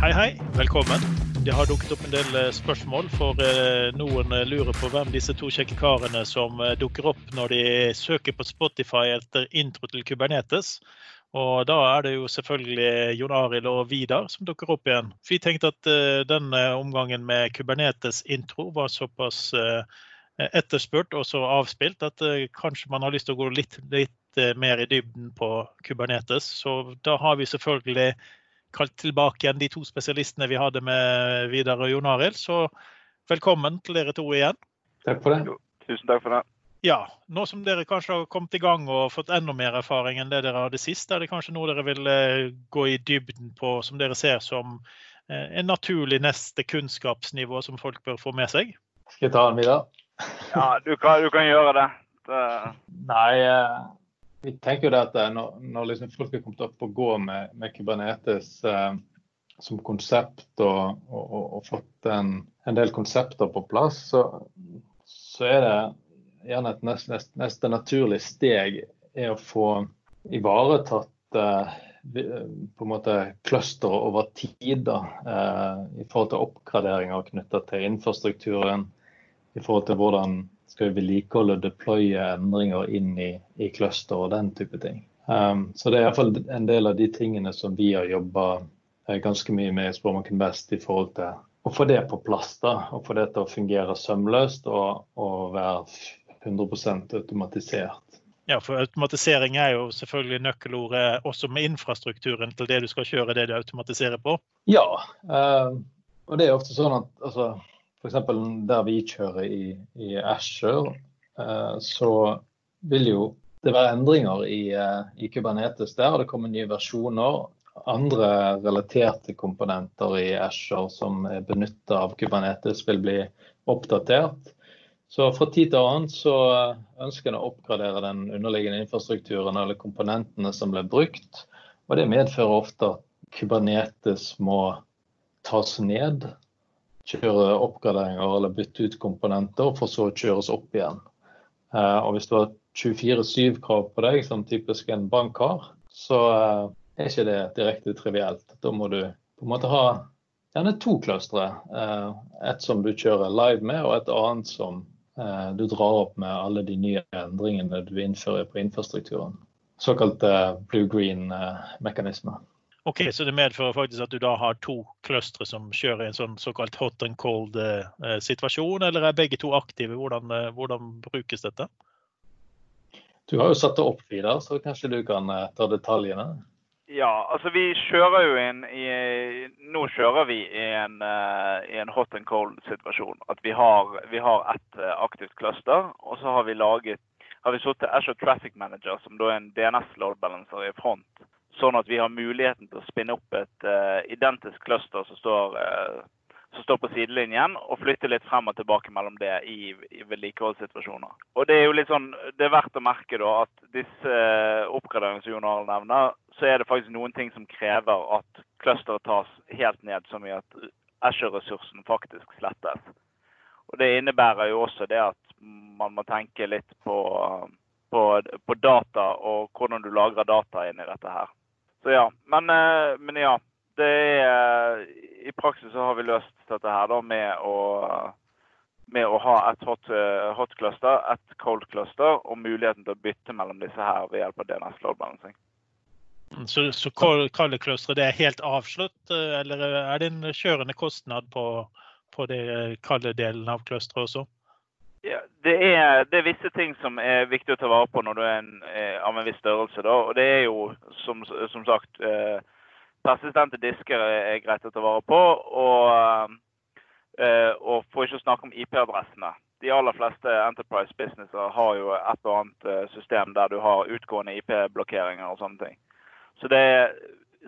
Hei, hei. Velkommen. Det har dukket opp en del eh, spørsmål, for eh, noen eh, lurer på hvem disse to kjekke karene som dukker opp når de søker på Spotify etter intro til Kubernetes. Og da er det jo selvfølgelig Jon Arild og Vidar som dukker opp igjen. Vi tenkte at denne omgangen med Kubernetes-intro var såpass etterspurt og så avspilt at kanskje man har lyst til å gå litt, litt mer i dybden på Kubernetes. Så da har vi selvfølgelig kalt tilbake igjen de to spesialistene vi hadde med Vidar og Jon Arild. Så velkommen til dere to igjen. Takk for det. Tusen takk for det. Ja, Nå som dere kanskje har kommet i gang og fått enda mer erfaring enn det dere hadde sist, er det kanskje noe dere vil eh, gå i dybden på som dere ser som eh, en naturlig neste kunnskapsnivå som folk bør få med seg? Skal jeg ta den videre? ja, du kan, du kan gjøre det. det... Nei, eh, vi tenker jo det at eh, når, når liksom folk er kommet opp og gå med, med Kubernetes eh, som konsept og, og, og fått en, en, del konsepter på plass, så, så er det gjerne et neste, nest, neste naturlig steg er å få ivaretatt eh, på en måte cluster over tid da, eh, i forhold til oppgraderinger knytta til infrastrukturen, i forhold til hvordan skal vi vedlikeholde og deploye endringer inn i, i cluster og den type ting. Um, så det er iallfall en del av de tingene som vi har jobba eh, ganske mye med i Spormarken Best i forhold til å få det på plass. da, og Få det til å fungere sømløst og, og være 100% automatisert. Ja, for automatisering er jo selvfølgelig nøkkelordet også med infrastrukturen til det du skal kjøre det du automatiserer på? Ja, uh, og det er ofte sånn at altså, F.eks. der vi kjører i, i Asher, eh, så vil jo det være endringer i, eh, i Kubernetes der. Det kommer nye versjoner. Andre relaterte komponenter i Asher som er benytta av Kubernetes, vil bli oppdatert. Så fra tid til annen så ønsker en å oppgradere den underliggende infrastrukturen eller komponentene som ble brukt. Og det medfører ofte at Kubernetes må tas ned kjøre oppgraderinger eller bytte ut komponenter, for så å kjøres opp igjen. Eh, og Hvis du har 24-7-krav på deg, som typisk en bank har, så eh, er ikke det direkte trivielt. Da må du på en måte ha gjerne to clustre. Eh, et som du kjører live med, og et annet som du drar opp med alle de nye endringene du innfører på infrastrukturen. Såkalt blue-green-mekanismer. Ok, Så det medfører faktisk at du da har to clustre som kjører i en sånn såkalt hot and cold-situasjon, eh, eller er begge to aktive? Hvordan, eh, hvordan, brukes dette? Du har jo satt det opp, Vidar, så kanskje du kan eh, ta detaljene? Ja, altså vi kjører jo inn i Nå kjører vi i en, i en hot and cold-situasjon. At vi har, vi har ett aktivt cluster, og så har vi laget har vi satt til Azure Traffic Manager, som da er en DNS load balancer i front Sånn at vi har muligheten til å spinne opp et uh, identisk cluster som står, uh, som står, på sidelinjen, og flytte litt frem og tilbake mellom det i, i vedlikeholdssituasjoner. Og Det er jo litt sånn, det er verdt å merke da at disse uh, Jon Arild nevner, så er det faktisk noen ting som krever at clusteret tas helt ned, som i at Asher-ressursen faktisk slettes. Og Det innebærer jo også det at man må tenke litt på, på, på data og hvordan du lagrer data inn i dette her. Så ja. Men, eh, men ja. Det er, I praksis så har vi løst dette her da med å, med å ha et hot, eh, hot, cluster, et cold cluster og muligheten til å bytte mellom disse her ved hjelp av DNS load balancing. Så, så kalde clusteret er helt avslutt, eh, eller er det en kjørende kostnad på, på det kalde delen av clusteret også? Ja, det er, det er, visse ting som er viktig å ta vare på når du er en, eh, av en viss størrelse. Da. Og det er jo som, som sagt eh, Persistente disker er greit å ta vare på. Og, eh, og for ikke å snakke om IP-adressene. De aller fleste Enterprise businesser har jo et og annet eh, system der du har utgående IP-blokkeringer og sånne ting. Så det er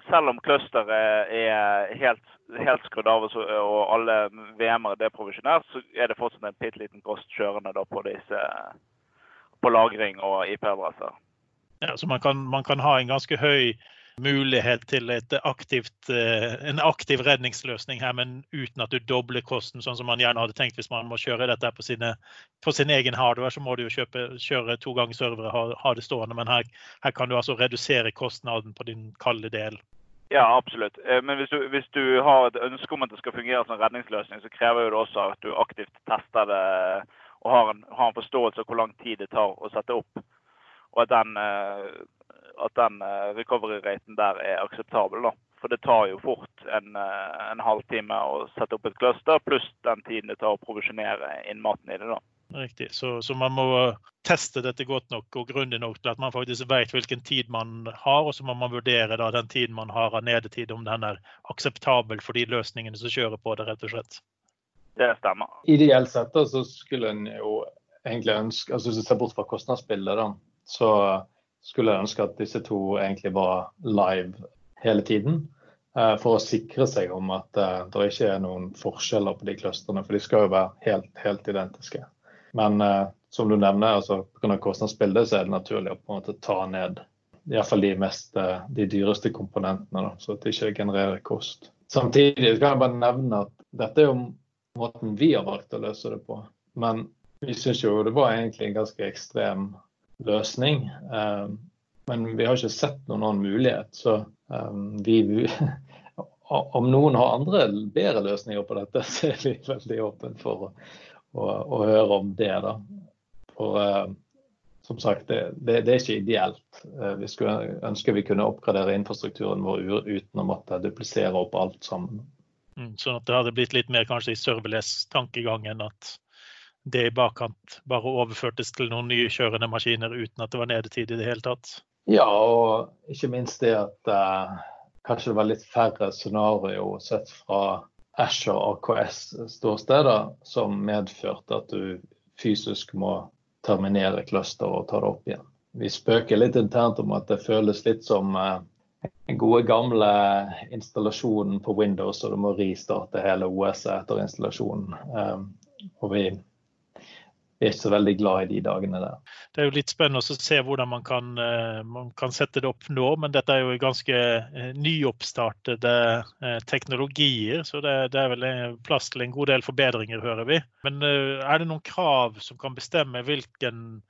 selv om clusteret er helt, helt skrudd av og alle VM-er er profesjonelt, så er det fortsatt en bitte liten kost kjørende på, disse, på lagring og IP-adresser. Ja, så man kan, man kan, ha en ganske høy mulighet til aktivt, eh, en aktiv redningsløsning her, men uten at du dobler kosten, sånn som man gjerne hadde tenkt hvis man må kjøre dette på, sine, på sin egen hardware. Så må du jo kjøpe, kjøre to ganger servere, ha, ha det stående. Men her, her, kan du altså redusere kostnaden på din kalde del. Ja, absolutt. Men hvis du, hvis du, har et ønske om at det skal fungere som redningsløsning, så krever det også at du aktivt tester det og har en, har en forståelse av hvor lang tid det tar å sette opp. Og at den, at den recovery-raten der er akseptabel. da. For det tar jo fort en, en halvtime å sette opp et cluster, pluss den tiden det tar å provisjonere inn maten i det. da. Riktig. Så, så, man må teste dette godt nok og grundig nok til at man faktisk vet hvilken tid man har, og så må man vurdere da, den tiden man har av nedetid, om den er akseptabel for de løsningene som kjører på det, rett og slett. Det stemmer. Ideelt sett da, så skulle en jo egentlig ønske, altså hvis du ser bort fra kostnadsbildet, da, så skulle ønske at disse to egentlig var live hele tiden. Eh, for å sikre seg om at uh, det ikke er noen forskjeller på de clusterne. For de skal jo være helt, helt identiske. Men eh, som du nevner, altså pga. kostnadsbildet så er det naturlig å på en måte ta ned i hvert fall de, mest, eh, de dyreste komponentene, da, så at det ikke genererer kost. Samtidig kan jeg bare nevne at dette er jo måten vi har valgt å løse det på. Men vi syns jo det var egentlig en ganske ekstrem løsning. Eh, men vi har ikke sett noen annen mulighet. Så eh, vi, om noen har andre bedre løsninger på dette, så er vi veldig åpne for å å, høre om det. da. For uh, som sagt, det, det, det, er ikke ideelt. Vi skulle ønske vi kunne oppgradere infrastrukturen vår uten å måtte duplisere opp alt sammen. Mm, sånn at det hadde blitt litt mer kanskje i serverless-tankegangen at det i bakkant bare overførtes til noen nye kjørende maskiner uten at det var nedetid i det hele tatt? Ja, og ikke minst det at uh, kanskje det var litt færre scenario sett fra Asher AKS-ståsteder som medførte at du fysisk må terminere cluster og ta det opp igjen. Vi spøker litt internt om at det føles litt som eh, den gode gamle installasjonen på Windows, og du må ristarte hele OS-et etter installasjonen. Eh, og vi er ikke så veldig glad i de dagene der. Det er jo litt spennende å se hvordan man kan, eh, man kan sette det opp nå, men dette er jo ganske eh, nyoppstartede eh, teknologier, så det, det er vel plass til en god del forbedringer, hører vi. Men er det noen krav som kan bestemme hvilken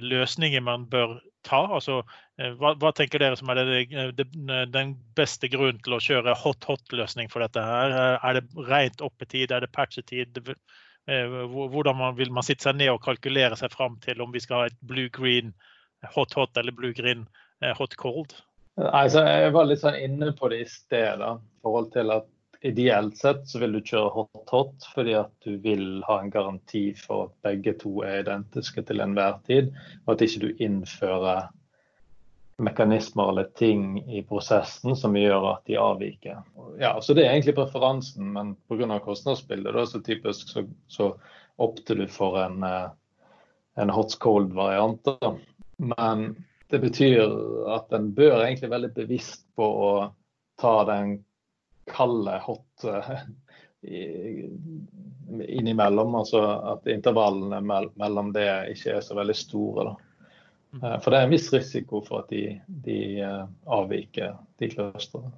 løsninger man bør ta? Altså, hva, hva, tenker dere som er det, det, den beste grunnen til å kjøre hot-hot-løsning for dette? her? Er det rent oppetid, er det patchetid? Eh, hvordan man, vil man sitte seg ned og kalkulere seg fram til om vi skal ha et blue-green hot-hot eller blue-green eh, hot-cold? Altså, jeg var litt sånn inne på det i sted. i forhold til at Ideelt sett så vil du kjøre hot-hot fordi at du vil ha en garanti for at begge to er identiske til enhver tid, og at ikke du innfører mekanismer eller ting i prosessen som gjør at de avviker. Ja, så Det er egentlig preferansen, men pga. kostnadsbildet da, så typisk så, så opter du for en, eh, en hot cold variant. Da. Men det betyr at en bør egentlig være veldig bevisst på å ta den kalde hot uh, innimellom. Altså at intervallene mellom det ikke er så veldig store. da. Mm. Eh, for det er en viss risiko for at de, de eh, avviker, de clusterne.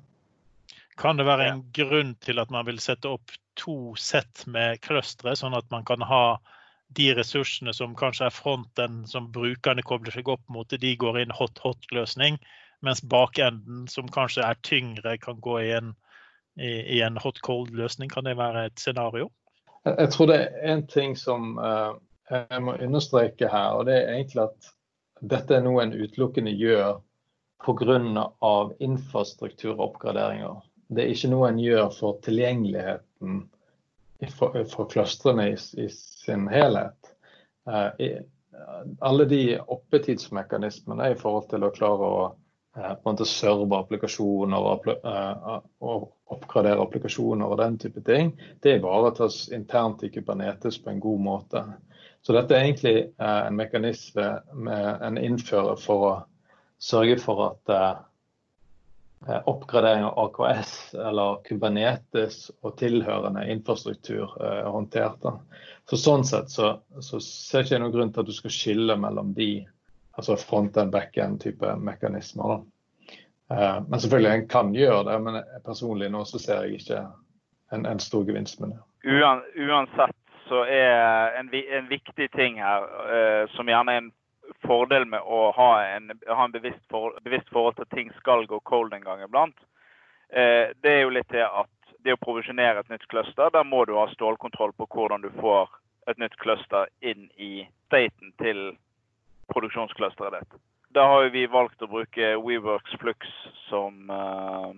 Kan det være en grunn til at man vil sette opp to sett med clustre, sånn at man kan ha de ressursene som kanskje er fronten som brukerne kobler seg opp mot, de går i en hot-hot-løsning, mens bakenden, som kanskje er tyngre, kan gå i en, i, i en hot-cold-løsning? Kan det være et scenario? Jeg tror det er en ting som uh, jeg må understreke her, og det er egentlig at dette er noe en utelukkende gjør pga. infrastrukturoppgraderinger. Det er ikke noe en gjør for tilgjengeligheten for, for i, i, sin helhet. Uh, i, alle de oppetidsmekanismene i forhold til å klare å uh, på en måte serve applikasjoner uh, og, oppgradere applikasjoner og den type ting, det ivaretas internt i Kubernetes på en god måte. Så dette er egentlig eh, en mekanisme en innfører for å sørge for at eh, eh, oppgradering av AKS eller Kubernetes og tilhørende infrastruktur er håndtert. Så Sånn sett så, så ser ikke noen grunn til at du skal skille mellom de, altså front-end, back-end-type mekanismer. da. Men selvfølgelig, en kan gjøre det, men personlig nå så ser jeg ikke en, en stor gevinst med det. Uansett så er en, en viktig ting her, uh, som gjerne er en fordel med å ha en, ha en bevisst, for, bevisst, forhold til at ting skal gå cold en gang iblant, Eh, det er jo litt det at det å provisjonere et nytt cluster, der må du ha stålkontroll på hvordan du får et nytt cluster inn i staten til produksjonsclusteret ditt. Da har vi valgt å bruke WeWorks Flux som, uh,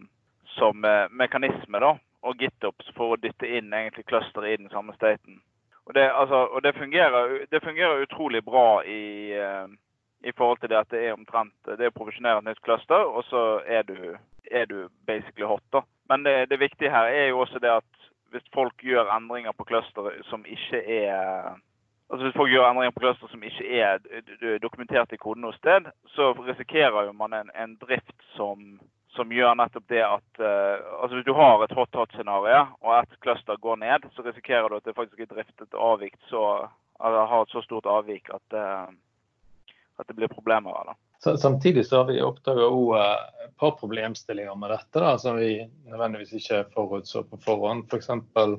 som mekanisme, da. Og GitOps for å dytte inn egentlig clusteret i den samme staten. Og det, altså, og det, fungerer, det fungerer, utrolig bra i, uh, i forhold til det at det er omtrent det er et nytt cluster, og så er du, er du basically hot. da. Men det, det, viktige her er jo også det at hvis folk gjør endringer på clusteret som ikke er Altså Hvis folk gjør endringer på cluster som ikke er dokumentert i koden noe sted, så risikerer jo man en, en drift som, som, gjør nettopp det at uh, altså Hvis du har et hot-hot-scenario, og et cluster går ned, så risikerer du at det faktisk er driftet avvik så, eller har et så stort avvik at, uh, at det blir problemer av det. Samtidig så har vi oppdaga eh, et par problemstillinger med dette da, som vi nødvendigvis ikke forutså på forhånd. F.eks. For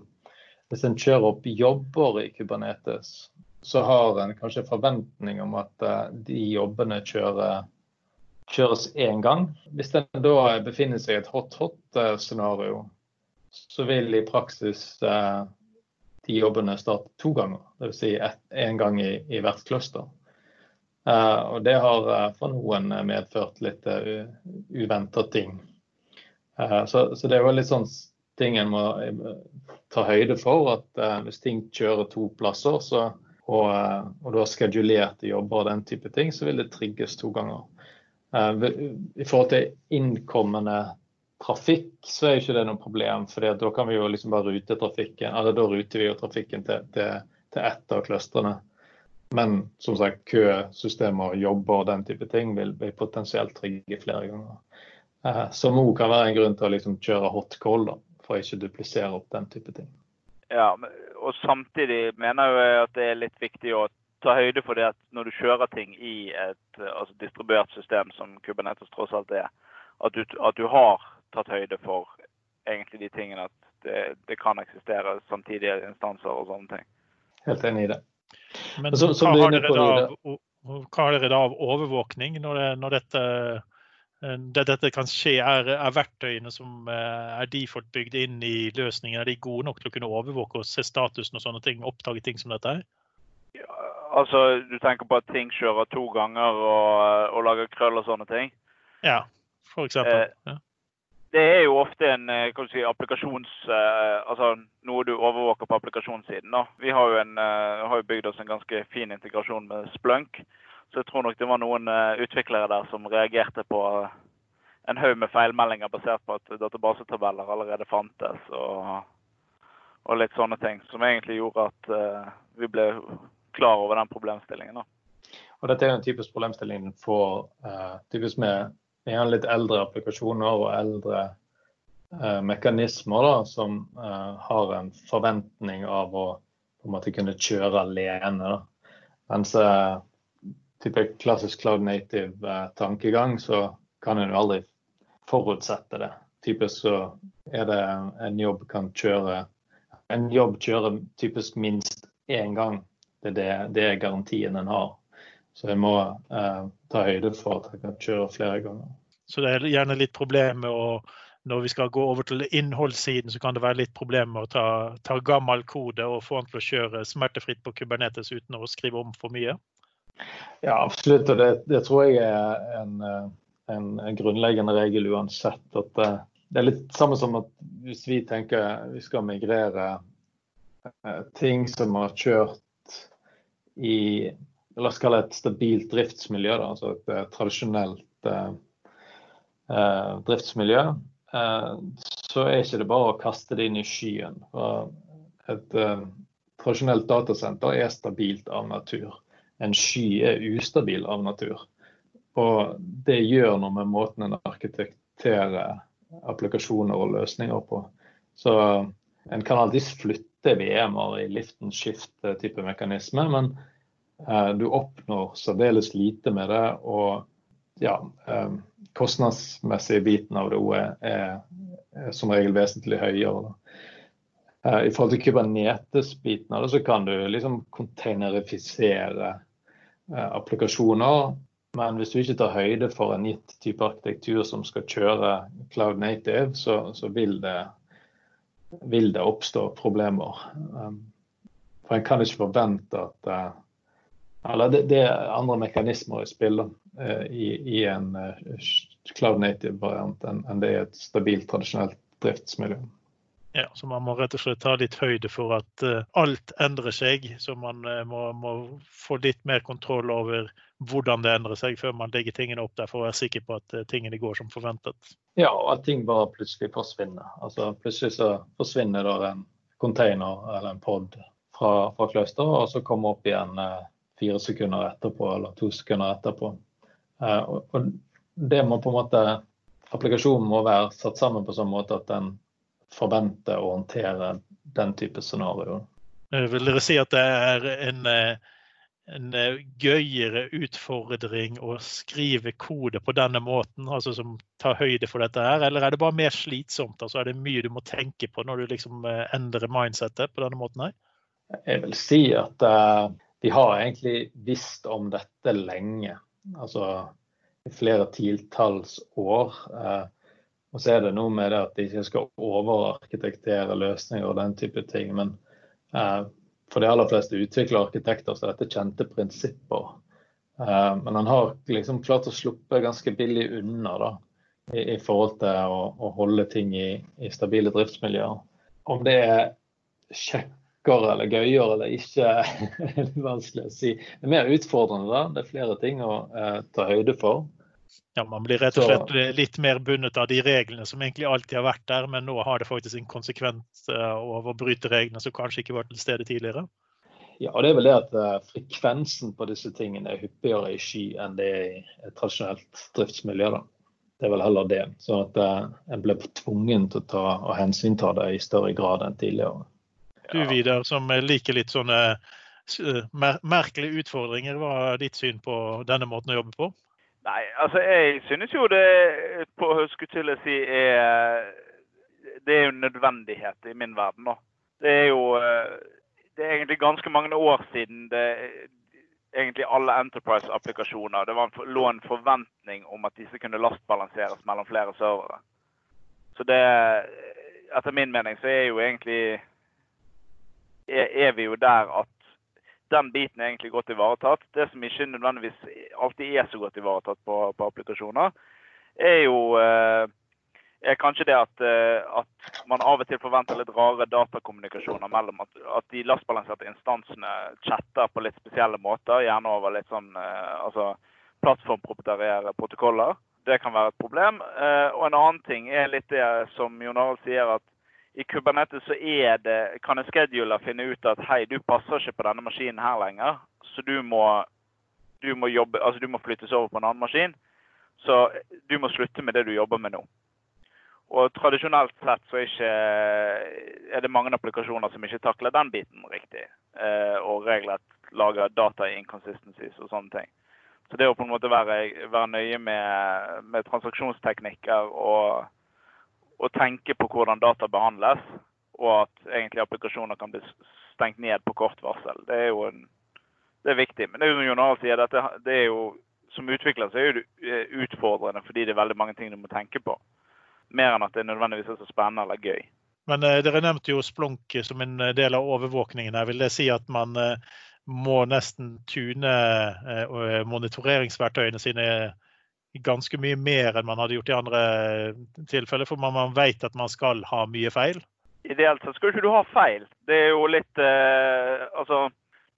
hvis en kjører opp jobber i Kubernetes, så har en kanskje forventning om at de jobbene kjører, kjøres én gang. Hvis den da befinner seg i et hot-hot-scenario, så vil i praksis eh, de jobbene starte to ganger. Dvs. Si én gang i, i hvert cluster. Eh, og det har eh, for noen eh, medført litt uventa ting. Så, så, det er jo litt sånn ting en må ta høyde for. At hvis ting kjører to plasser, så, og, og, du har skedulerte jobber og den type ting, så vil det trigges to ganger. I forhold til innkommende trafikk, så er ikke det noe problem. For da kan vi jo liksom bare rute trafikken, eller da ruter vi jo trafikken til, til, til ett av clustrene. Men som sagt, køsystemer og jobber og den type ting vil, bli potensielt trigge flere ganger. Eh, som òg kan være en grunn til å liksom kjøre hot call, da, for å ikke duplisere opp den type ting. Ja, og samtidig mener jeg at det er litt viktig å ta høyde for det at når du kjører ting i et altså distribuert system, som Kubernetes tross alt er, at du, at du har tatt høyde for egentlig de tingene at det, det kan eksistere samtidige instanser og sånne ting. Helt enig i det. Men så, hva, har dere da, av, hva har dere da av overvåkning når, det, når dette, eh, det, dette kan skje? Er, er, verktøyene som eh, er default bygd inn i løsningen, er de gode nok til å kunne overvåke og se statusen og sånne ting? Oppdage ting som dette her? Ja, altså, Du tenker på at ting kjører to ganger og, og lager krøll og sånne ting? Ja, for eksempel. Eh, ja det er jo ofte en eh, si, applikasjons... Eh, altså noe du overvåker på applikasjonssiden. Da. Vi har jo, en, eh, har jo, bygd oss en ganske fin integrasjon med Splunk. Så jeg tror nok det var noen uh, utviklere der som reagerte på en haug med feilmeldinger basert på at databasetabeller allerede fantes. Og, og, litt sånne ting. Som egentlig gjorde at vi ble klar over den problemstillingen. Da. Og dette er en typisk problemstilling for typisk med gjerne litt eldre applikasjoner og eldre uh, mekanismer da, som uh, har en forventning av å på en måte kunne kjøre alene. Da. Mens type klassisk cloud native-tankegang, så kan en jo aldri forutsette det. Typisk så er det en jobb kan kjøre En jobb kjører typisk minst én gang. Det er, det, det er garantien en har. Så jeg må eh, ta høyde for at jeg kan kjøre flere ganger. Så det er gjerne litt problem med å når vi skal gå over til innholdssiden, så kan det være litt problem med å ta, ta gammel kode og få den til å kjøre smertefritt på Kubernetes uten å skrive om for mye? Ja, absolutt. Og det, det tror jeg er en, en, en, grunnleggende regel uansett. At det, eh, det er litt samme som at hvis vi tenker vi skal migrere eh, ting som har kjørt i la oss kalle et stabilt driftsmiljø, da, altså et uh, tradisjonelt uh, uh, driftsmiljø, så er ikke det bare å kaste det inn i skyen. Et tradisjonelt datasenter er stabilt av natur. En sky er ustabil av natur. Og det gjør noe med måten en arkitekterer applikasjoner og løsninger på. Så en kan alltids flytte VM-er i lift and shift-type mekanisme, men Eh, du oppnår særdeles lite med det. Og ja, eh, kostnadsmessige biten av det er, er, som regel vesentlig høyere. Eh, I forhold til Kubernetes-biten av det, så kan du liksom containerifisere applikasjoner Men hvis du ikke tar høyde for en gitt type arkitektur som skal kjøre cloud native, så, så vil, det, vil, det, oppstå problemer. Um, for en kan ikke forvente at uh, Eller det, det, er andre mekanismer i spill uh, i, i, en uh, cloud native variant enn det er et stabilt, tradisjonelt driftsmiljø. Ja, så Man må rett og slett ta litt høyde for at uh, alt endrer seg. Så man uh, må, må, få litt mer kontroll over hvordan det endrer seg, før man legger tingene opp der for å være sikker på at uh, tingene går som forventet. Ja, og at ting bare plutselig forsvinner. Altså Plutselig så forsvinner det en container eller en pod fra, fra cluster, og så kommer opp igjen fire sekunder etterpå eller to sekunder etterpå. Og, og det må på en måte Applikasjonen må være satt sammen på sånn måte at den forvente å håndtere den type scenarioer. Eh, vil dere si at det er en, eh, en, eh, gøyere utfordring å skrive kode på denne måten, altså som tar høyde for dette her, eller er det bare mer slitsomt? altså Er det mye du må tenke på når du liksom endrer mindsettet på denne måten her? Jeg vil si at uh, de har egentlig visst om dette lenge. Altså i flere titalls år. Uh, og så er det noe med det at de ikke skal overarkitektere løsninger og den type ting. Men eh, for de aller fleste utvikler arkitekter så er dette kjente prinsipper. Eh, men han har liksom klart å sluppe ganske billig unna da, i, i forhold til å, å, holde ting i, i stabile driftsmiljøer. Om det er kjekkere eller gøyere eller ikke, er litt vanskelig å si. Det er mer utfordrende. da, Det er flere ting å eh, ta høyde for. Ja, Man blir rett og slett litt mer bundet av de reglene som egentlig alltid har vært der, men nå har det faktisk en konsekvent over å bryte reglene som kanskje ikke var til stede tidligere? Ja, og det er vel det at uh, frekvensen på disse tingene er hyppigere i sky enn det er i et tradisjonelt driftsmiljø. da. Det er vel heller det. Så at en ble tvungen til å ta og hensynta det i større grad enn tidligere. Ja. Du Vidar, som liker litt sånne mer merkelige utfordringer, hva er ditt syn på denne måten å jobbe på? Nei, altså jeg synes jo det på skulle til å si er Det er jo nødvendighet i min verden da. Det er jo det er egentlig ganske mange år siden det egentlig alle Enterprise-applikasjoner det var lå en forventning om at disse kunne lastbalanseres mellom flere servere. Så det Etter min mening så er jo egentlig er, er vi jo der at den biten er egentlig godt ivaretatt. Det som ikke nødvendigvis alltid er så godt ivaretatt på, på applikasjoner, er jo eh, er kanskje det at, eh, at, man av og til forventer litt rare datakommunikasjoner mellom at, at de lastbalanserte instansene chatter på litt spesielle måter, gjerne over litt sånn eh, altså plattformproprietære protokoller. Det kan være et problem. Og en annen ting er litt det som Jon Arild sier, at i Kubernetes så er det, kan en scheduler finne ut at hei, du passer ikke på denne maskinen her lenger, så du må, du må, jobbe, altså du må flyttes over på en annen maskin. Så du må slutte med det du jobber med nå. Og tradisjonelt sett så er, ikke, er det mange applikasjoner som ikke takler den biten riktig. Eh, og regelrett lager data inconsistencies og sånne ting. Så det å på en måte være, være nøye med, med transaksjonsteknikker og å tenke på hvordan data behandles, og at egentlig applikasjoner kan bli stengt ned på kort varsel. Det er jo en, det er viktig. Men det er jo som Jon sier, dette, det er jo, som utvikler så er det eh, utfordrende fordi det er veldig mange ting du må tenke på. Mer enn at det nødvendigvis er så spennende eller gøy. Men eh, Dere nevnte jo Splunk som en eh, del av overvåkningen. her. Vil det si at man eh, må nesten tune eh, monitoreringsverktøyene sine ganske mye mer enn man hadde gjort i andre tilfeller, for man, vet at man skal ha mye feil? Ideelt sett skal ikke du ha feil. Det er jo litt eh, Altså,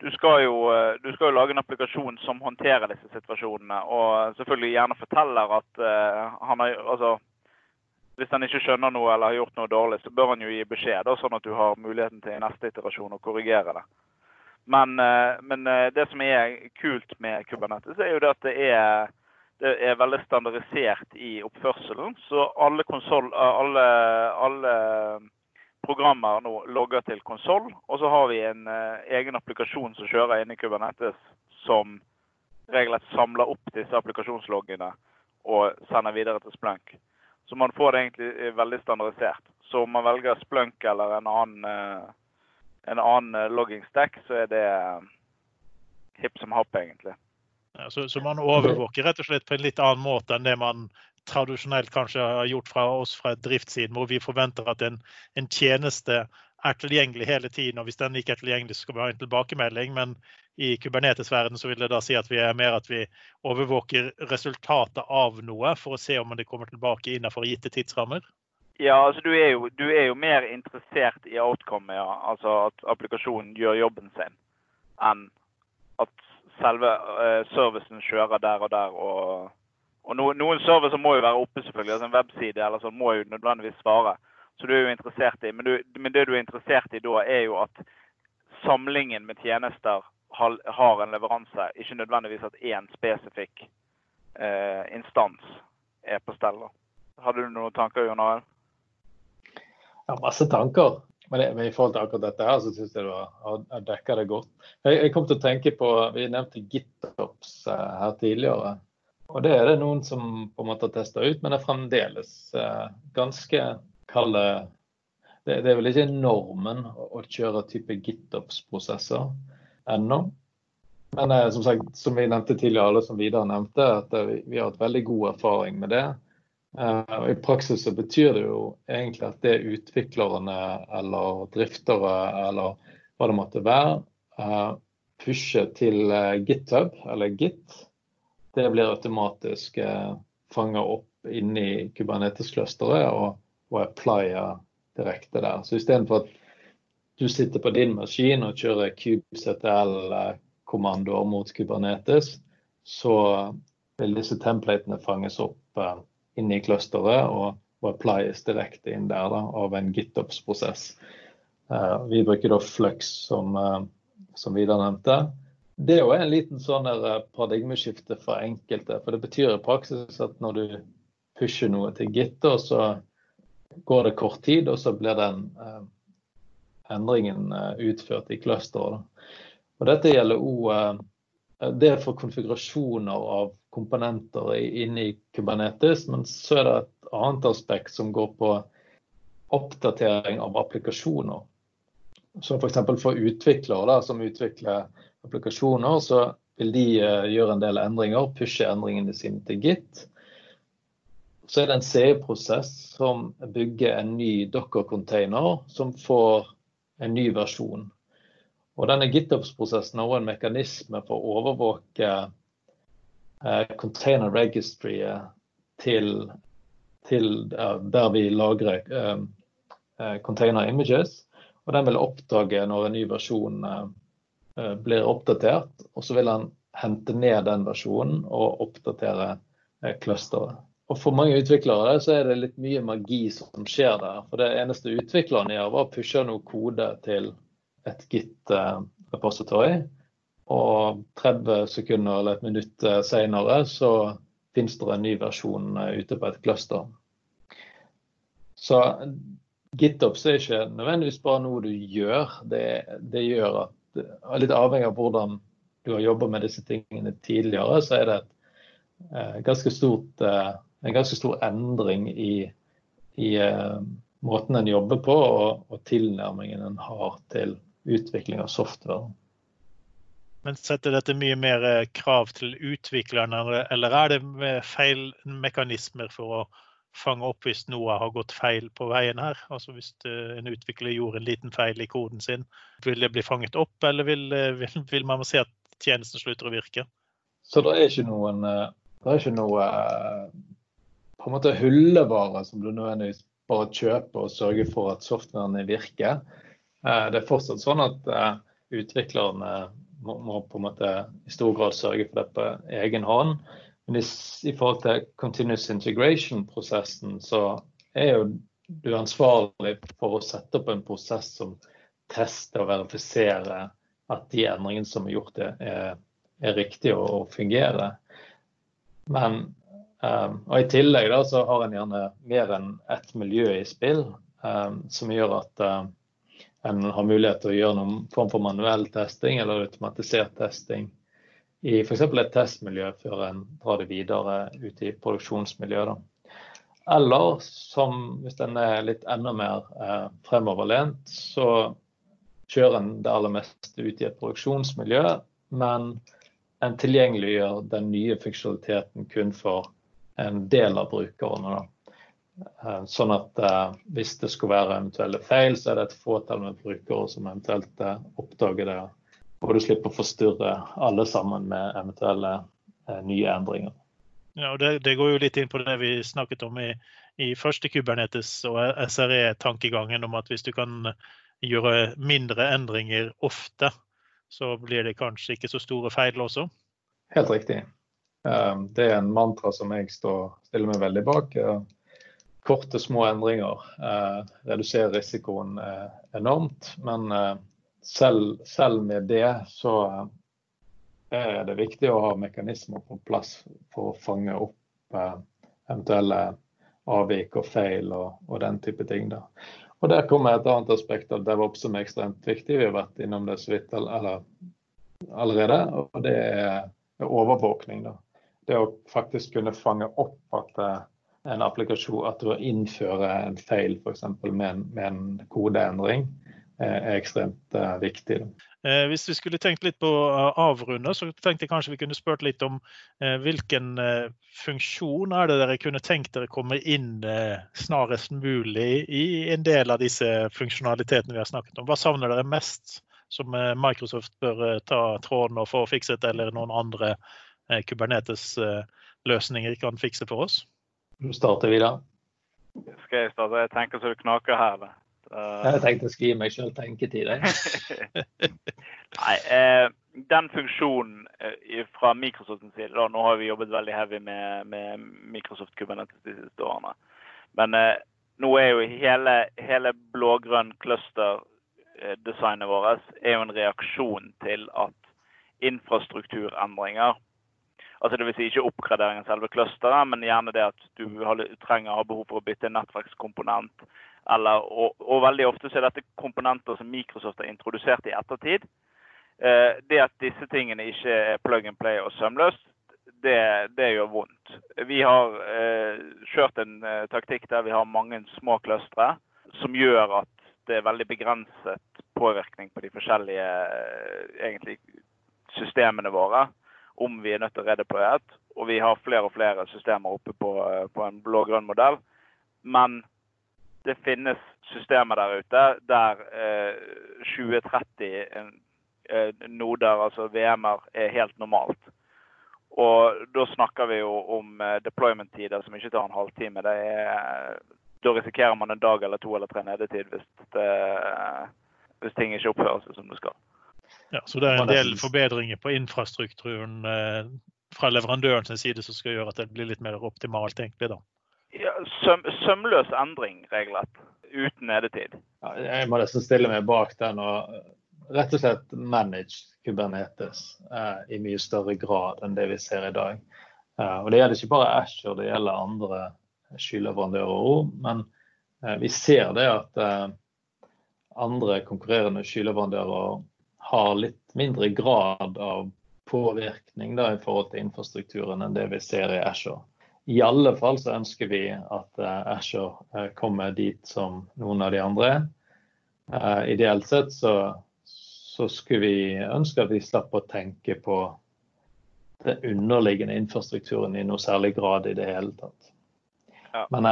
du skal, jo, eh, du skal jo lage en applikasjon som håndterer disse situasjonene, og selvfølgelig gjerne forteller at eh, han har Altså, hvis han ikke skjønner noe eller har gjort noe dårlig, så bør han jo gi beskjed, da, sånn at du har muligheten til i neste iterasjon å korrigere det. Men, eh, men eh, det som er kult med Kubernetes, er jo det at det er det er veldig standardisert i oppførselen. Så alle, konsol, alle, alle programmer nå logger til konsoll. Og så har vi en uh, egen applikasjon som kjører inne i Kubernetes, som regelrett samler opp disse applikasjonsloggene og sender videre til Splunk. Så man får det egentlig eh, veldig standardisert. Så om man velger Splunk eller en annen, en annen logging stack, så er det hipp som happ, egentlig. Så, så, man overvåker rett og slett på en litt annen måte enn det man tradisjonelt kanskje har gjort fra oss fra driftssiden, hvor vi forventer at en, en tjeneste er tilgjengelig hele tiden. og Hvis den ikke er tilgjengelig, så skal vi ha en tilbakemelding. Men i Kubernetes-verden så vil det da si at vi er mer at vi overvåker resultatet av noe for å se om det kommer tilbake innenfor gitte tidsrammer. Ja, altså du er, jo, du er jo mer interessert i outcome, ja. altså at applikasjonen gjør jobben sin, enn at selve uh, servicen kjører der og der. og, og no, Noen servicer må jo være oppe, selvfølgelig. altså En webside eller sånn må jo nødvendigvis svare. Så du er jo interessert i. Men, du, men, det du er interessert i da, er jo at samlingen med tjenester har, har en leveranse, ikke nødvendigvis at én spesifikk eh, instans er på stell. Hadde du noen tanker, Jon Arild? Ja, masse tanker. Men, det, men, i forhold til akkurat dette her, så syns jeg du har dekka det godt. Jeg, jeg, kom til å tenke på Vi nevnte GitOps uh, her tidligere. Og det er det noen som på en måte har testa ut, men det er fremdeles uh, ganske kalde det, det, er vel ikke normen å, kjøre type GitOps-prosesser ennå. Men uh, som sagt, som vi nevnte tidligere, alle som Vidar nevnte, at vi, vi har hatt veldig god erfaring med det. Uh, I praksis så betyr det jo egentlig at det utviklerne eller driftere eller hva det måtte være, uh, pusher til uh, GitHub eller Git, det blir automatisk fanga opp inni Kubernetes-clusteret og, og applya direkte der. Så istedenfor at du sitter på din maskin og kjører kubectl-kommandoer mot Kubernetes, så vil disse templatene fanges opp inn i clusteret og, og applies direkte inn der da, av en GitOps-prosess. Uh, vi bruker da Flux, som, uh, som Vidar nevnte. Det er jo en liten sånn uh, paradigmeskifte for enkelte. For det betyr i praksis at når du pusher noe til Git, så går det kort tid, og så blir den endringen utført i clusteret. Og dette gjelder òg det er for konfigurasjoner av komponenter inne i Kubernetes. Men så er det et annet aspekt som går på oppdatering av applikasjoner. Så f.eks. For, for utviklere som utvikler applikasjoner, så vil de uh, gjøre en del endringer, pushe endringene sine til Git. Så er det en CE-prosess som bygger en ny docker-container som får en ny versjon. Og denne GitOps-prosessen har også en mekanisme for å overvåke eh, container registryet til, til uh, der vi lagrer uh, container images. Og den vil oppdage når en ny versjon blir oppdatert. Og så vil han hente ned den versjonen og oppdatere clusteret. Og For mange utviklere så er det litt mye magi som skjer der. For det eneste utvikleren gjør, var å pushe noe kode til et Git-repository. Og 30 sekunder eller et minutt eh, senere så finnes det en ny versjon eh, ute på et cluster. Så GitOps er ikke nødvendigvis bare noe du gjør. Det, det gjør at Litt avhengig av hvordan du har jobba med disse tingene tidligere, så er det et, eh, stort, en ganske stor endring i, i måten en jobber på og, og tilnærmingen en har til utvikling av software. Men Setter dette mye mer eh, krav til utviklerne, eller er det feil mekanismer for å fange opp hvis noe har gått feil på veien her? Altså Hvis eh, en utvikler gjorde en liten feil i koden sin, vil det bli fanget opp, eller vil, eh, vil, vil man se at tjenesten slutter å virke? Så det er ikke noen det er ikke noe på en måte hullevare som du nødvendigvis bare kjøper og sørger for at softwaren virker. Eh, det er fortsatt sånn at eh, utviklerne må, må, på en måte i stor grad sørge for det på egen hånd. Men i, forhold til continuous integration-prosessen, så er jo du ansvarlig for å sette opp en prosess som tester og verifiserer at de endringene som er gjort, er, er riktige og, fungerer. Men um, og I tillegg da, så har en gjerne mer enn ett miljø i spill, um, som gjør at en har mulighet til å gjøre noen form for manuell testing eller automatisert testing i f.eks. et testmiljø før en drar det videre ut i produksjonsmiljøet. Eller som hvis en er litt enda mer eh, fremoverlent, så kjører en det aller meste ut i et produksjonsmiljø, men en tilgjengeliggjør den nye funksjonaliteten kun for en del av brukerne. Da. Sånn at eh, hvis det skulle være eventuelle feil, så er det et fåtall med brukere som eventuelt eh, oppdager det. Og du slipper å forstyrre alle sammen med eventuelle eh, nye endringer. Ja, og det, det, går jo litt inn på det vi snakket om i, i første Kubernetes og SRE-tankegangen om at hvis du kan gjøre mindre endringer ofte, så blir det kanskje ikke så store feil også? Helt riktig. Det er en mantra som jeg står, stiller meg veldig bak. Korte, små endringer eh, reduserer risikoen eh, enormt. Men eh, selv, selv, med det så er det viktig å ha mekanismer på plass for å fange opp eventuelle avvik og feil og, og den type ting. Da. Og Der kommer et annet aspekt av DevOps som er ekstremt viktig. Vi har vært innom det så vidt eller, allerede. og Det er overvåkning. Da. Det å faktisk kunne fange opp at eh, en applikasjon, at du innfører en feil f.eks. Med, med en kodeendring, eh, er ekstremt uh, viktig. Eh, hvis vi skulle tenkt litt på å avrunde, så tenkte jeg kanskje vi kunne spurt litt om eh, hvilken eh, funksjon er det dere kunne tenkt dere kommer inn snarest mulig i en del av disse funksjonalitetene vi har snakket om. Hva savner dere mest som Microsoft bør ta tråden og få fikset, eller noen andre Kubernetes-løsninger kan fikse for oss? Du starter, Vidar. Skal jeg starte? Jeg tenker så det knaker her. Uh, jeg tenkte skulle gi meg sjøl tenketid. Nei, eh, den funksjonen eh, fra Microsofts side da, Nå har vi jobbet veldig heavy med, med Microsoft Kubernetes de siste årene. Men eh, nå er jo hele, hele blå-grønn cluster-designet vårt er jo en reaksjon til at infrastrukturendringer altså Dvs. Si ikke oppgradering av selve clusteret, men gjerne det at du trenger trenger har behov for å bytte en nettverkskomponent eller, og, og, veldig ofte så er dette komponenter som Microsoft har introdusert i ettertid. Eh, det at disse tingene ikke er plug and play og sømløst, det, det gjør vondt. Vi har eh, kjørt en eh, taktikk der vi har mange små clustre, som gjør at det er veldig begrenset påvirkning på de forskjellige eh, egentlig, systemene våre om vi er nødt til å redeploye et. Og vi har flere og flere systemer oppe på, eh, på en blå-grønn modell. Men det finnes systemer der ute der eh, 2030 eh, noder, altså VM-er, er helt normalt. Og da snakker vi jo om eh, deployment-tider som ikke tar en halvtime. Er, da risikerer man en dag eller to eller tre nedetid hvis, det, hvis ting ikke oppfører seg som det skal. Ja, Så det er en del forbedringer på infrastrukturen eh, fra leverandørens side som skal gjøre at det blir litt mer optimalt, egentlig? da? Ja, søm, sømløs endring, regelrett. Uten nedetid. Ja, jeg må nesten stille meg bak den og rett og slett manage Kubernetes eh, i mye større grad enn det vi ser i dag. Eh, og Det gjelder ikke bare Asher, det gjelder andre skyleverandører òg. Men eh, vi ser det at eh, andre konkurrerende skyleverandører har litt mindre grad av påvirkning da, i forhold til infrastrukturen enn det vi ser i Asher. I alle fall så ønsker vi at uh, Asher uh, kommer dit som noen av de andre er. Uh, ideelt sett så, så, skulle vi ønske at vi slapp å tenke på den underliggende infrastrukturen i noe særlig grad i det hele tatt. Ja, Men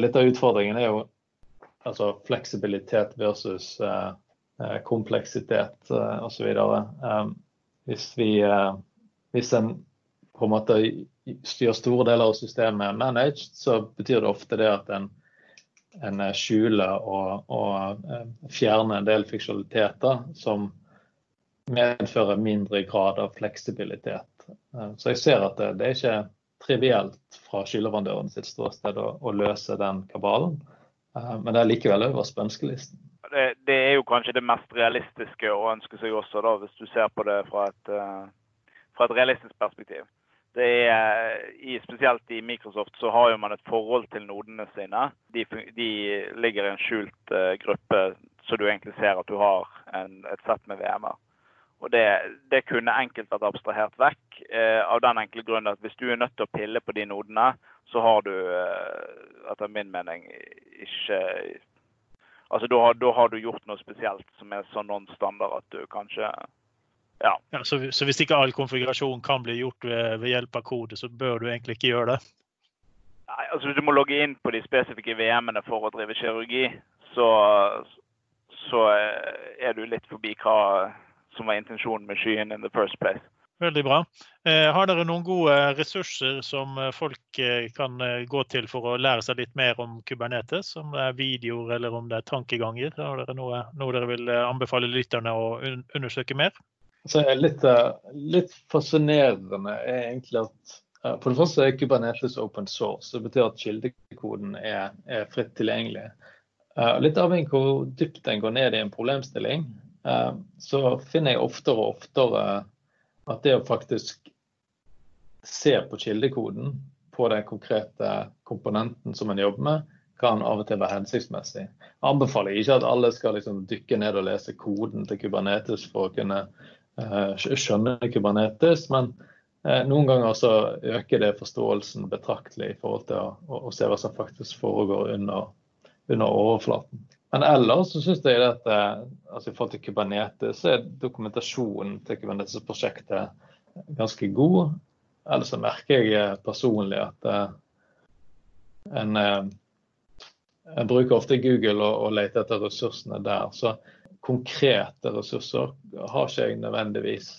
litt av utfordringen er jo altså fleksibilitet versus kompleksitet uh, osv. Um, hvis, vi, hvis en på en måte styrer store deler av systemet managed, så betyr det ofte det at en, en skjuler og, og, eh, fjerner en del fiksjonaliteter som medfører mindre grad av fleksibilitet. Eh, så jeg ser at det, det er ikke trivielt fra skyleverandøren sitt ståsted å, å, løse den kabalen, eh, men det er likevel øverst på ønskelisten. Det, det, er jo kanskje det mest realistiske å ønske seg også, da, hvis du ser på det fra et, fra et realistisk perspektiv er, i, Spesielt i Microsoft så har jo man et forhold til nodene sine. De, de ligger i en skjult uh, gruppe, så du egentlig ser at du har en, et sett med VM-er. Og det, det, kunne enkelt vært abstrahert vekk, eh, av den enkle grunn at hvis du er nødt til å pille på de nodene, så har du, eh, etter min mening, ikke Altså da, da har du gjort noe spesielt som er sånn non-standard at du kanskje Ja. ja så, så, hvis ikke all konfigurasjon kan bli gjort ved, ved, hjelp av kode, så bør du egentlig ikke gjøre det? Nei, altså Du må logge inn på de spesifikke VM-ene for å drive kirurgi. Så, så er du litt forbi hva som var intensjonen med skyen in the first place. Veldig bra. Eh, har dere noen gode ressurser som eh, folk eh, kan gå til for å lære seg litt mer om Kubernetes? Om det er videoer eller om det er tankeganger? Har dere noe, noe dere vil anbefale lytterne å undersøke mer? Så litt, litt fascinerende er egentlig at for det første er Kubernetes open source. Det betyr at kildekoden er, er fritt tilgjengelig. Litt avhengig av hvor dypt en går ned i en problemstilling, så finner jeg oftere og oftere at det å faktisk se på kildekoden på den konkrete komponenten som en jobber med, kan av og til være hensiktsmessig. Jeg anbefaler ikke at alle skal liksom dykke ned og lese koden til Kubernetes for å kunne uh, skjønne Kubernetes, men uh, noen ganger så øker det forståelsen betraktelig i forhold til å, å, å se hva som faktisk foregår under, under overflaten. Men ellers så syns jeg at eh, altså i forhold til Kubernetes, så er dokumentasjonen til Kubernetes-prosjektet ganske god. Ellers så merker jeg eh, personlig at uh, en, en bruker ofte Google og, og leter etter ressursene der. Så konkrete ressurser har ikke jeg nødvendigvis.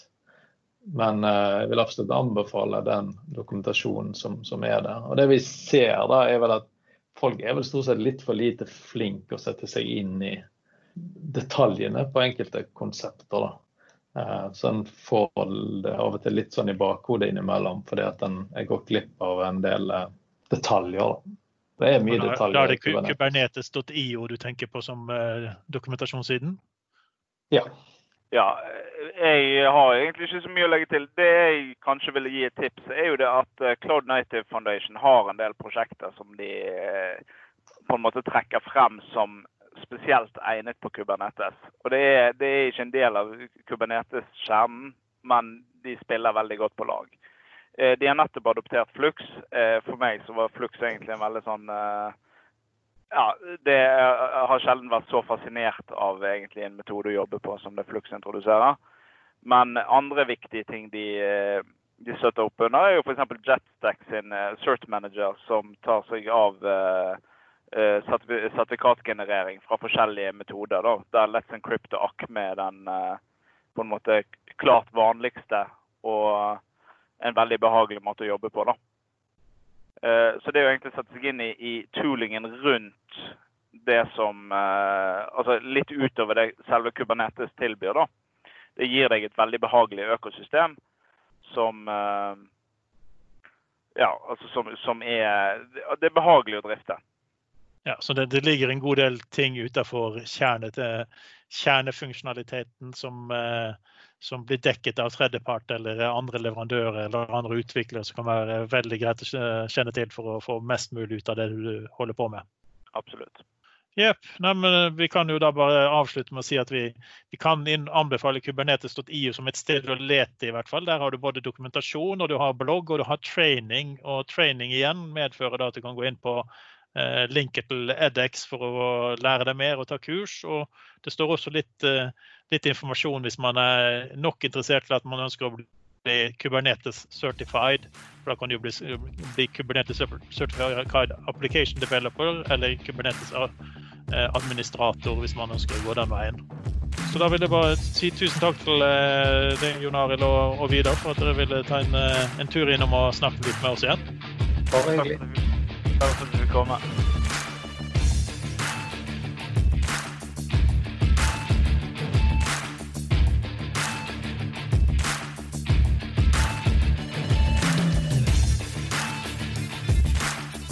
Men jeg vil absolutt anbefale den dokumentasjonen som, som er der. Og det vi ser da, er vel at folk er vel stort sett litt for lite flinke å sette seg inn i detaljene på enkelte konsepter. da. Eh, så en får det av og til litt sånn i bakhodet innimellom, fordi at en går glipp av en del eh, detaljer. Det er mye da, detaljer. Da er det kubernetes.io du tenker på som uh, dokumentasjonssiden? Ja. Ja, jeg har egentlig ikke så mye å legge til. Det jeg kanskje ville gi et tips, er jo det at eh, Cloud Native Foundation har en del prosjekter som de eh, på en måte trekker frem som spesielt egnet på Kubernetes. Og det er, det er ikke en del av Kubernetes-skjermen, men de spiller veldig godt på lag. Eh, de har nettopp adoptert Flux. For meg så var Flux egentlig en veldig sånn ja, det har sjelden vært så fascinert av egentlig en metode å jobbe på som det Flux introduserer. Men andre viktige ting de, de støtter opp under, er jo f.eks. Jetstack sin uh, Cert Manager, som tar seg av uh, sertifikatgenerering fra forskjellige metoder. Da, der Let's Encrypt og ACME er den på en måte klart vanligste og en veldig behagelig måte å jobbe på. da. Eh, så det er jo egentlig å sette seg inn i, i toolingen rundt det som uh, Altså litt utover det selve Kubernetes tilbyr, da. Det gir deg et veldig behagelig økosystem som uh, Ja, altså som, som, er Det er behagelig å drifte. Ja, så det, det ligger en god del ting utenfor kjernefunksjonaliteten som uh, som blir dekket av tredjepart eller andre leverandører eller andre utviklere som kan være veldig greit å kjenne til for å få mest mulig ut av det du holder på med. Absolutt. Jepp. Vi kan jo da bare avslutte med å si at vi, vi kan anbefale kubernetes.io som et sted å lete, i hvert fall. Der har du både dokumentasjon, og du har blogg og du har training. Og training igjen medfører da at du kan gå inn på eh, linker til edX for å lære deg mer og ta kurs. Og det står også litt eh, litt informasjon hvis man er nok interessert til at man ønsker å bli Kubernetes certified. For da kan du bli, bli Kubernetes certified application developer eller Kubernetes eh, administrator hvis man ønsker å gå den veien. Så da vil jeg bare si tusen takk til eh, deg, Jon Arild og, og Vidar, for at dere ville ta en, en tur innom og snakke litt med oss igjen. Bare hyggelig. Takk for at du kom.